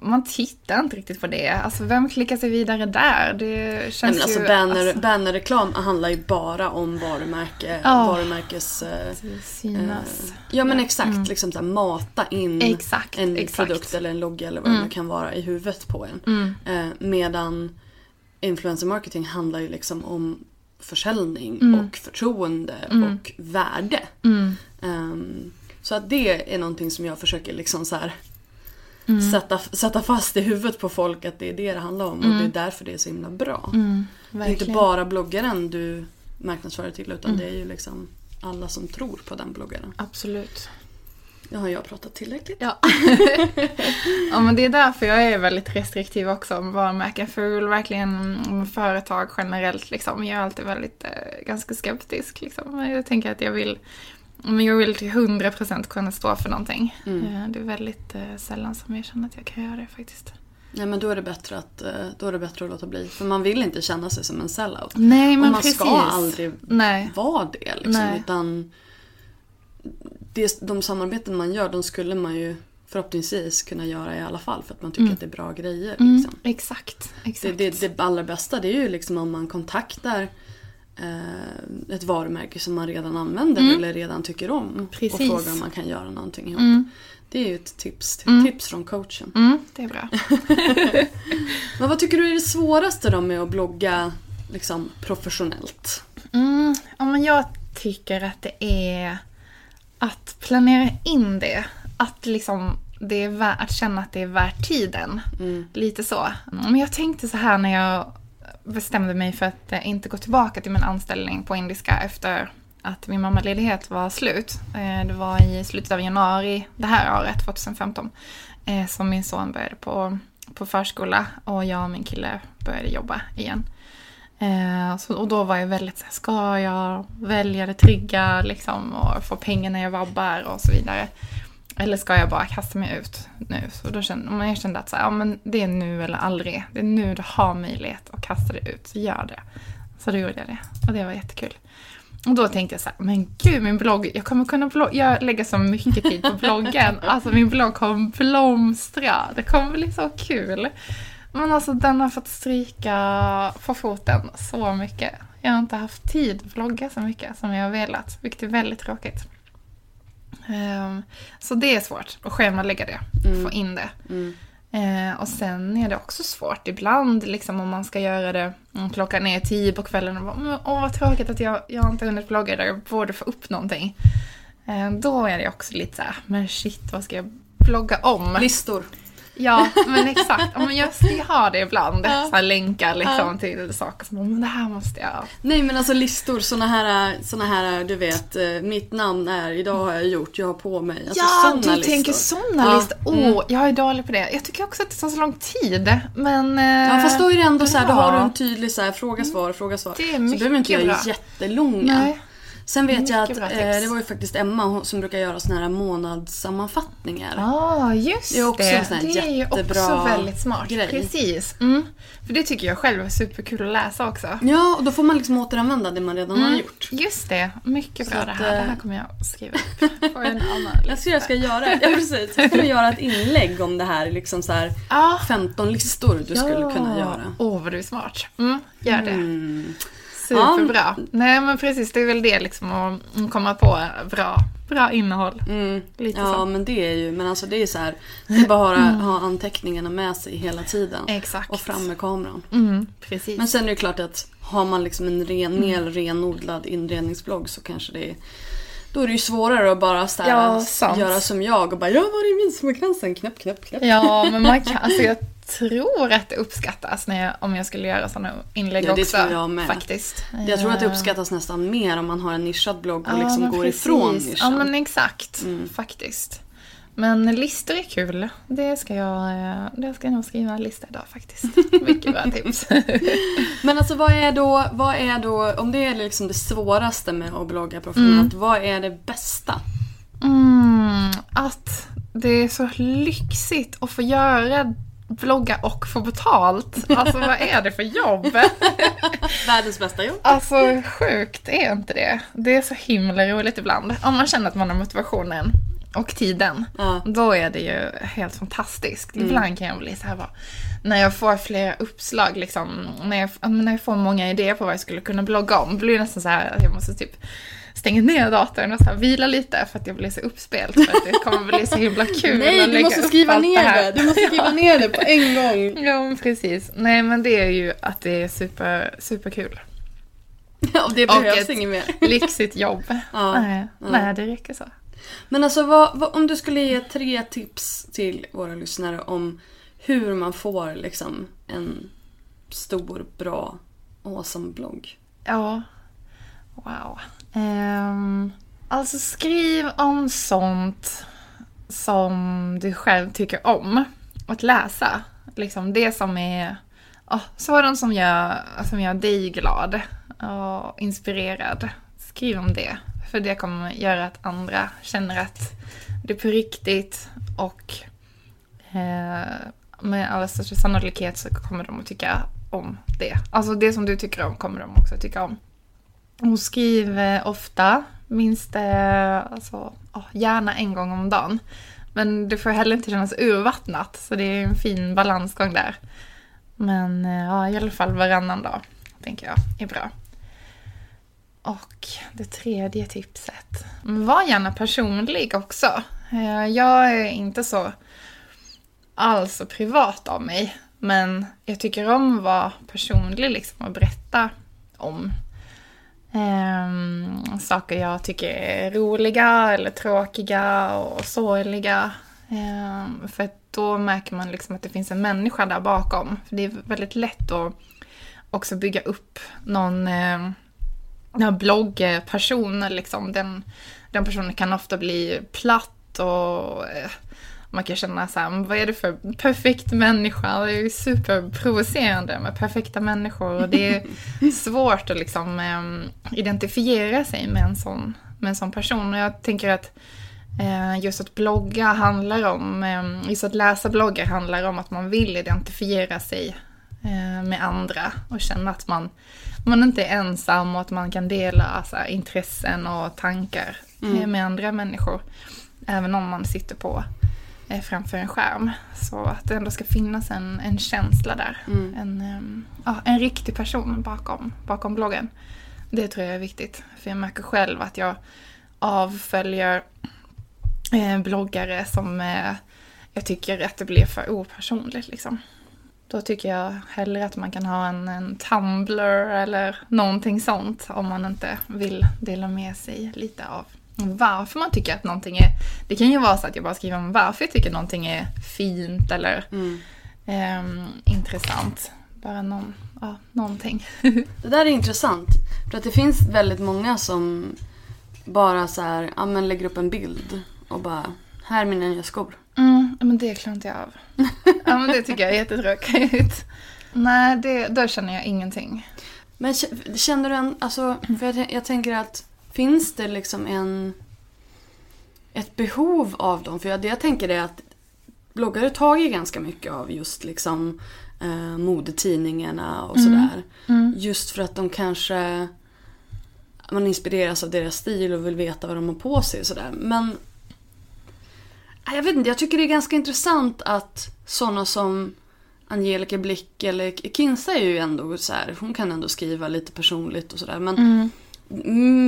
Man tittar inte riktigt på det. Alltså vem klickar sig vidare där? Det Nej, känns men alltså ju... banner, alltså, bannerreklam handlar ju bara om varumärke, Ja. varumärkes... Eh, synas. eh, ja men exakt, liksom så här, mata in Exakt, en exakt. produkt eller en logga eller vad det nu kan vara i huvudet på en. Eh, medan influencer marketing handlar ju liksom om försäljning och förtroende och värde. Ehm, så att det är någonting som jag försöker liksom så här sätta, sätta fast i huvudet på folk att det är det det handlar om och det är därför det är så himla bra. det är inte bara bloggaren du marknadsför dig till utan det är ju liksom alla som tror på den bloggaren. Absolut. Nu har jag pratat tillräckligt. Ja. ja, men det är därför jag är väldigt restriktiv också med varumärken. För verkligen, med företag generellt liksom, jag är alltid väldigt, eh, ganska skeptisk liksom. Jag tänker att jag vill, men jag vill till 100% kunna stå för någonting. Eh, Det är väldigt eh, sällan som jag känner att jag kan göra det faktiskt. Nej men då är det bättre att, eh, då är det bättre att låta bli. För man vill inte känna sig som en sellout. Nej, men och man precis. ska aldrig Nej. vara det liksom. Nej. Utan det, de samarbeten man gör, de skulle man ju förhoppningsvis kunna göra i alla fall. För att man tycker att det är bra grejer. Mm, Liksom. exakt, Det, exakt. det, det allra bästa det är ju liksom om man kontaktar eh, ett varumärke som man redan använder eller redan tycker om. Mm. Precis. Och frågar om man kan göra någonting ihop. Det är ju ett tips, tips från coachen. Mm, det är bra. Men vad tycker du är det svåraste då med att blogga liksom, professionellt? Mm, ja, men jag tycker att det är att planera in det. Att liksom det är värt, att känna att det är värt tiden. Lite så. Men jag tänkte så här när jag bestämde mig för att eh, inte gå tillbaka till min anställning på Indiska efter att min mammaledighet var slut. Eh, det var i slutet av januari det här året, 2015, eh, som min son började på, på förskola och jag och min kille började jobba igen. Och då var jag väldigt såhär, ska jag välja det trygga liksom och få pengar när jag vabbar och så vidare. Eller ska jag bara kasta mig ut nu? Så då kände, jag kände att så här, ja, men det är nu eller aldrig. Det är nu du har möjlighet att kasta dig ut, så gör det. Så då gjorde jag det och det var jättekul. Och då tänkte jag så här, men gud min blogg, jag kommer kunna blogga, jag lägger så mycket tid på bloggen. Alltså min blogg kommer blomstra, det kommer bli så kul. Men alltså den har fått stryka på foten så mycket. Jag har inte haft tid att vlogga så mycket som jag har velat, vilket är väldigt tråkigt. Ehm, så det är svårt att schemalägga det, få in det. Eh, och sen är det också svårt ibland liksom om man ska göra det, mm, klockan är tio på kvällen och bara, "Men, åh vad tråkigt att jag, jag har inte hunnit blogga där, jag borde få upp någonting. Eh, då är det också lite så här, men shit vad ska jag blogga om? Listor. Ja, men exakt. Ja, men jag, har det ibland. Så här länkar liksom till saker som, men det här måste jag... Nej men alltså listor, såna här, såna här du vet, eh, mitt namn är, idag har jag gjort, jag har på mig. Alltså, ja, såna du listor. tänker sådana Ja, listor. Åh, mm. jag är dålig på det. Jag tycker också att det tar så lång tid. Men... eh, Ja fast då är det ändå så här, då har du en tydlig så här, fråga svar, fråga svar. Det är så mycket behöver inte göra bra. jättelånga. Nej. Sen vet jag att eh, det var ju faktiskt Emma som brukar göra såna här månadssammanfattningar. Ja, just Det är också en sån här det är ju också väldigt smart. grej. Precis. Mm. För det tycker jag själv är superkul att läsa också. Ja, och då får man liksom återanvända det man redan har gjort. Just det. Mycket bra Så det att, här. Det eh, här kommer jag skriva upp på en annan Jag ska, jag ska göra, ja, precis. Jag ska göra ett inlägg om det här, liksom så här Ja. 15 listor du skulle kunna göra. Åh, vad du är smart. Mm, gör det. Mm. Superbra. Nej, men precis. Det är väl det liksom att komma på bra, bra innehåll. Mm. Lite ja, så. men det är ju, men alltså det är så här, det är bara att ha anteckningarna med sig hela tiden. Exakt. Och fram med kameran. Mm, precis. Men sen är det klart att har man liksom en ren, mer renodlad inredningsblogg så kanske det är då är det ju svårare att bara så Ja, göra som jag och bara “jag var i midsommarkransen, knäpp, knäpp, knäpp”. Ja, men man kan, alltså jag tror att det uppskattas när jag, om jag skulle göra sådana inlägg Ja, det också. tror jag med. Faktiskt. Jag tror att det Eh, uppskattas nästan mer om man har en nischad blogg och ja, liksom går precis. ifrån Ja, nischen. men exakt. Mm. Faktiskt. Men listor är kul. Det ska jag, eh, det ska jag nog skriva en lista idag faktiskt. Mycket bra tips. Men alltså vad är då, vad är då om det är liksom det svåraste med att blogga professionellt, vad är det bästa? Mm, att det är så lyxigt att få göra blogga och få betalt. Alltså vad är det för jobb? Världens bästa jobb. Alltså sjukt är inte det. Det är så himla roligt ibland. Om man känner att man har motivationen och tiden. Ja. Då är det ju helt fantastiskt. Ibland kan jag bli så här bara, när jag får flera uppslag liksom, när jag, när jag får många idéer på vad jag skulle kunna blogga om, blir det nästan så här att jag måste typ stänga ner datorn och så här vila lite för att jag blir så uppspelt för att det kommer bli så himla kul Nej, du måste skriva ner här. det. Du måste skriva ner det på en gång. Ja, precis. Nej, men det är ju att det är super, superkul. Ja, och det behövs inget mer. Lyxigt jobb. Ja. Nej, Ja. nej, det räcker så. Men alltså vad, vad, om du skulle ge tre tips till våra lyssnare om hur man får liksom en stor, bra, awesome blogg. Ja. Wow. Um, alltså skriv om sånt som du själv tycker om att läsa. Liksom det som är oh, sådant som gör, som gör dig glad och inspirerad. Skriv om det. För det kommer göra att andra känner att det är på riktigt och eh, med allra största sannolikhet så kommer de att tycka om det. Alltså det som du tycker om kommer de också att tycka om. Hon skriver ofta, minst alltså, gärna en gång om dagen. Men det får heller inte kännas urvattnat, så det är en fin balansgång där. Men eh, ja, i alla fall varannan dag, tänker jag, är bra. Och det tredje tipset. Var gärna personlig också. Eh, jag är inte så alls så privat av mig. Men jag tycker om att vara personlig liksom och berätta om Eh, saker jag tycker är roliga eller tråkiga och sorgliga. Eh, för då märker man liksom att det finns en människa där bakom. För det är väldigt lätt att också bygga upp någon eh, bloggperson. Liksom. Den, den personen kan ofta bli platt och eh, man kan känna så här, "Men vad är det för perfekt människa? Det är ju superprovocerande med perfekta människor och det är svårt att liksom eh, identifiera sig med en sån, med en sån person. Och jag tänker att eh, just att blogga handlar om, eh, just att läsa bloggar handlar om att man vill identifiera sig eh, med andra och känna att man, man inte är ensam och att man kan dela så här, intressen och tankar eh, med andra människor. Även om man sitter på framför en skärm. Så att det ändå ska finnas en, en känsla där. Mm. En, ehm, ja, en riktig person bakom, bakom bloggen. Det tror jag är viktigt. För jag märker själv att jag avföljer eh, bloggare som eh, jag tycker att det blir för opersonligt. Liksom. Då tycker jag hellre att man kan ha en, en Tumblr eller någonting sånt om man inte vill dela med sig lite av varför man tycker att någonting är... Det kan ju vara så att jag bara skriver om varför jag tycker någonting är fint eller Mm. ehm, intressant. Bara någon, ja, någonting. Det där är intressant. För att det finns väldigt många som bara så här, ja, men lägger upp en bild och bara, här är mina nya skor. Mm, men det klarar inte jag av. ja, men det tycker jag är jättetråkigt. Nej, det, då känner jag ingenting. Men känner du en, alltså, för jag, jag tänker att finns det liksom en, ett behov av dem? För jag, det jag tänker är att bloggare tar ju ganska mycket av just liksom eh, modetidningarna och sådär. Mm. Just för att de kanske man inspireras av deras stil och vill veta vad de har på sig och sådär. Men jag vet inte, jag tycker det är ganska intressant att sådana som Angelica Blick eller Kinsa är ju ändå så här, hon kan ändå skriva lite personligt och sådär. Men Mm.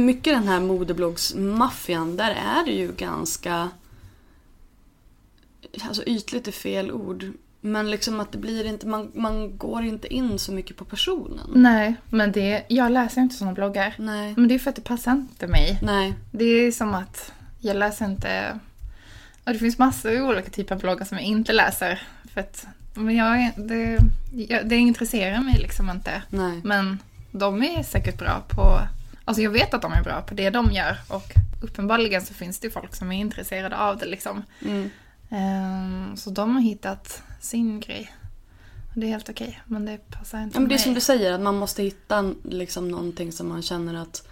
Mycket den här modebloggsmaffian, där är det ju ganska... Alltså ytligt är fel ord. Men liksom att det blir inte, man, man går inte in så mycket på personen. Nej, men det, jag läser inte sådana bloggar. Nej. Men det är för att det passar inte mig. Nej. Det är som att jag läser inte... Och det finns massor av olika typer av bloggar som jag inte läser. För att men jag, det, jag, det intresserar mig liksom inte. Nej. Men de är säkert bra på... Alltså jag vet att de är bra på det de gör och uppenbarligen så finns det folk som är intresserade av det liksom. Mm. Ehm, så de har hittat sin grej. Och det är helt okej, men det passar inte Ja, men det är mig. som du säger, att man måste hitta liksom någonting som man känner att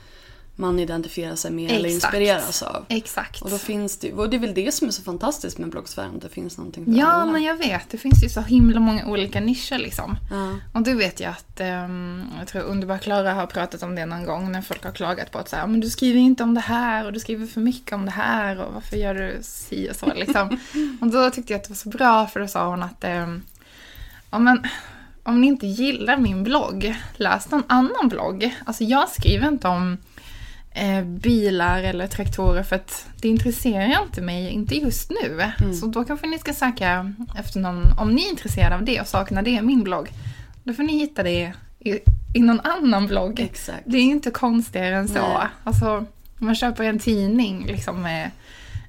man identifierar sig med eller Exakt. inspireras av. Exakt. Och då finns det och det är väl det som är så fantastiskt med bloggsfären, det finns någonting för Ja, alla. men jag vet. Det finns ju så himla många olika nischer liksom. Ja. Och det vet jag att, ehm, jag tror Underbar Klara har pratat om det någon gång när folk har klagat på att så här, men du skriver inte om det här och du skriver för mycket om det här och varför gör du si och så liksom. och då tyckte jag att det var så bra för då sa hon att, ja men om ni inte gillar min blogg, läs någon annan blogg. Alltså jag skriver inte om eh, bilar eller traktorer för att det intresserar inte mig, inte just nu. Så då kanske ni ska söka efter någon, om ni är intresserade av det och saknar det i min blogg, då får ni hitta det i, i någon annan blogg. Exakt. Det är inte konstigare än så. Nej. Alltså, man köper en tidning liksom med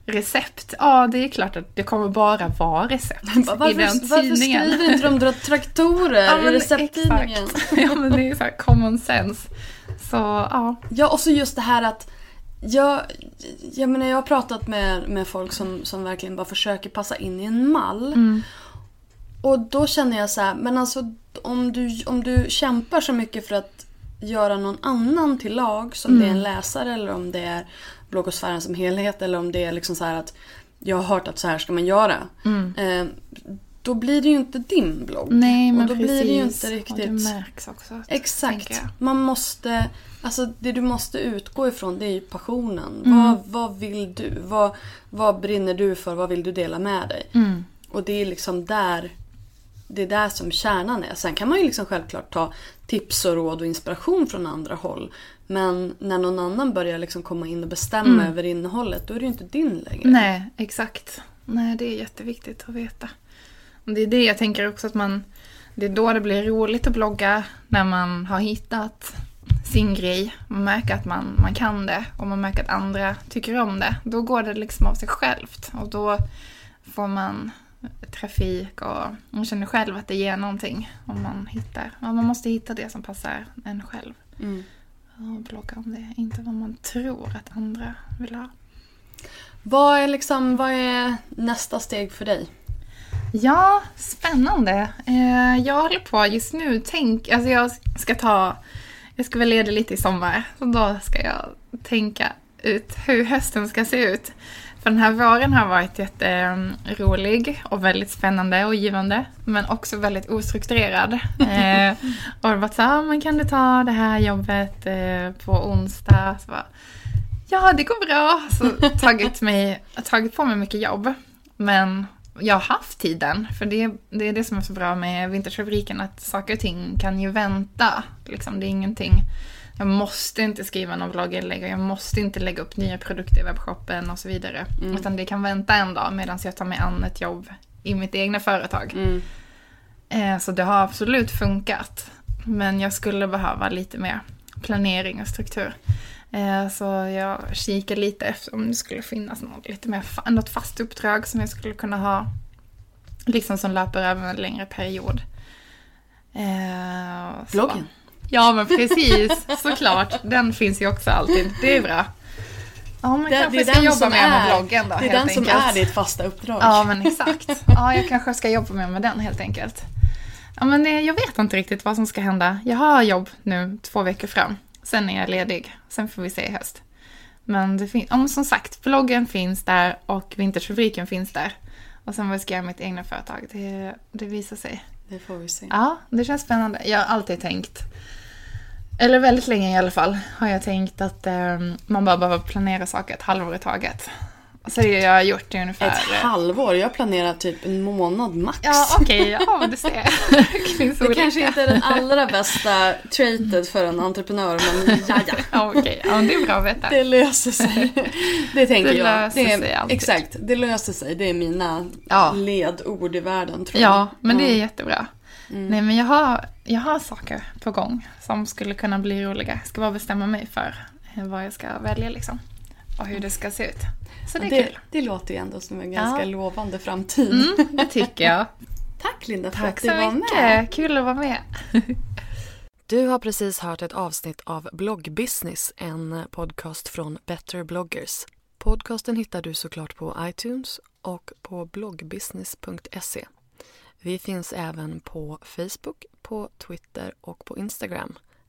recept, ja det är klart att det kommer bara vara recept i den Varför, varför tidningen. skriver inte de traktorer Ja, i recepttidningen? exakt. Ja, men det är så common sense. Så, ja. Ja, och så just det här att jag, jag menar jag har pratat med, med folk som, som verkligen bara försöker passa in i en mall. Mm. Och då känner jag så här, men alltså om du, om du kämpar så mycket för att göra någon annan till lag, som det är en Mm. läsare eller om det är bloggosfären som helhet eller om det är liksom så här att jag har hört att så här ska man göra. Eh, då blir det ju inte din blogg. Mm. Nej, men och då precis. blir det ju inte Och riktigt... det märks också. Exakt. Man måste, alltså det du måste utgå ifrån det är ju passionen. Mm. Vad, vad vill du? Vad, vad brinner du för? Vad vill du dela med dig? Mm. Och det är liksom där det är där som kärnan är. Sen kan man ju liksom självklart ta tips och råd och inspiration från andra håll. Men när någon annan börjar liksom komma in och bestämma över innehållet då är det ju inte din längre. Mm. Nej, exakt. Nej, det är jätteviktigt att veta. Det är det jag tänker också att man... Det är då det blir roligt att blogga, när man har hittat sin grej. Man märker att man, man kan det och man märker att andra tycker om det. Då går det liksom av sig självt och då får man trafik och man känner själv att det ger någonting om man hittar. Ja, man måste hitta det som passar en själv. Mm. Och blogga om det, inte vad man tror att andra vill ha. Vad, är liksom, vad är nästa steg för dig? Ja, spännande. Eh, jag håller på just nu, tänk, alltså jag ska ta, jag ska vara ledig lite i sommar. Så då ska jag tänka ut hur hösten ska se ut. För den här våren har varit jätterolig och väldigt spännande och givande. Men också väldigt ostrukturerad. Eh, och det har varit så här, ah, men kan du ta det här jobbet eh, på onsdag? Så bara, ja, det går bra. Så tagit, mig, tagit på mig mycket jobb. Men jag har haft tiden. För det, det är det som är så bra med Vintagefabriken, att saker och ting kan ju vänta. Liksom, det är ingenting. Jag måste inte skriva någon blogginlägg och jag måste inte lägga upp nya produkter i webbshoppen och så vidare. Utan det kan vänta en dag medan jag tar mig an ett jobb i mitt egna företag. Mm. Eh, Så det har absolut funkat. Men jag skulle behöva lite mer planering och struktur. Eh, Så jag kikar lite efter om det skulle finnas något, lite mer, något fast uppdrag som jag skulle kunna ha. Liksom som löper över en längre period. Eh, Bloggen. Ja men precis, såklart. Den finns ju också alltid. Det är bra. Ja men Det- kanske det är ska jobba som mer med bloggen då Det är helt den som enkelt. är ditt fasta uppdrag. Ja, men exakt. Ja, jag kanske ska jobba mer med den helt enkelt. Ja, men eh, jag vet inte riktigt vad som ska hända. Jag har jobb nu två veckor fram. Sen är jag ledig. Sen får vi se i höst. Men om som sagt, bloggen finns där och Vintagefabriken finns där. Och sen vad jag ska göra med mitt egna företag, det, det visar sig. Det får vi se. Ja, det känns spännande. Jag har alltid tänkt, eller väldigt länge i alla fall, har jag tänkt att eh, man bara behöver planera saker ett halvår i taget. Så det har jag gjort i ungefär... Ett halvår? Jag planerar typ en månad max. Ja, okej. Ja, men du ser. Det Det kanske inte är den allra bästa traitet för en entreprenör men ja, ja. Ja, okej. Ja, men det är bra att veta. Det löser sig. Det tänker Det jag. löser det är, sig alltid. Exakt, det löser sig. Det är mina Ja. ledord i världen tror jag. Ja, men det är Ja. jättebra. Nej, men jag har, jag har saker på gång som skulle kunna bli roliga. Jag ska bara bestämma mig för eh, vad jag ska välja liksom. Och hur det ska se ut. Så det är Det, kul. det låter ju ändå som en ganska Ja. lovande framtid. Mm, det tycker jag. Tack Linda för Tack att så du var mycket. med. Kul att vara med. Du har precis hört ett avsnitt av Bloggbusiness, en podcast från Better bloggers. Podcasten hittar du såklart på iTunes och på bloggbusiness.se. Vi finns även på Facebook, på Twitter och på Instagram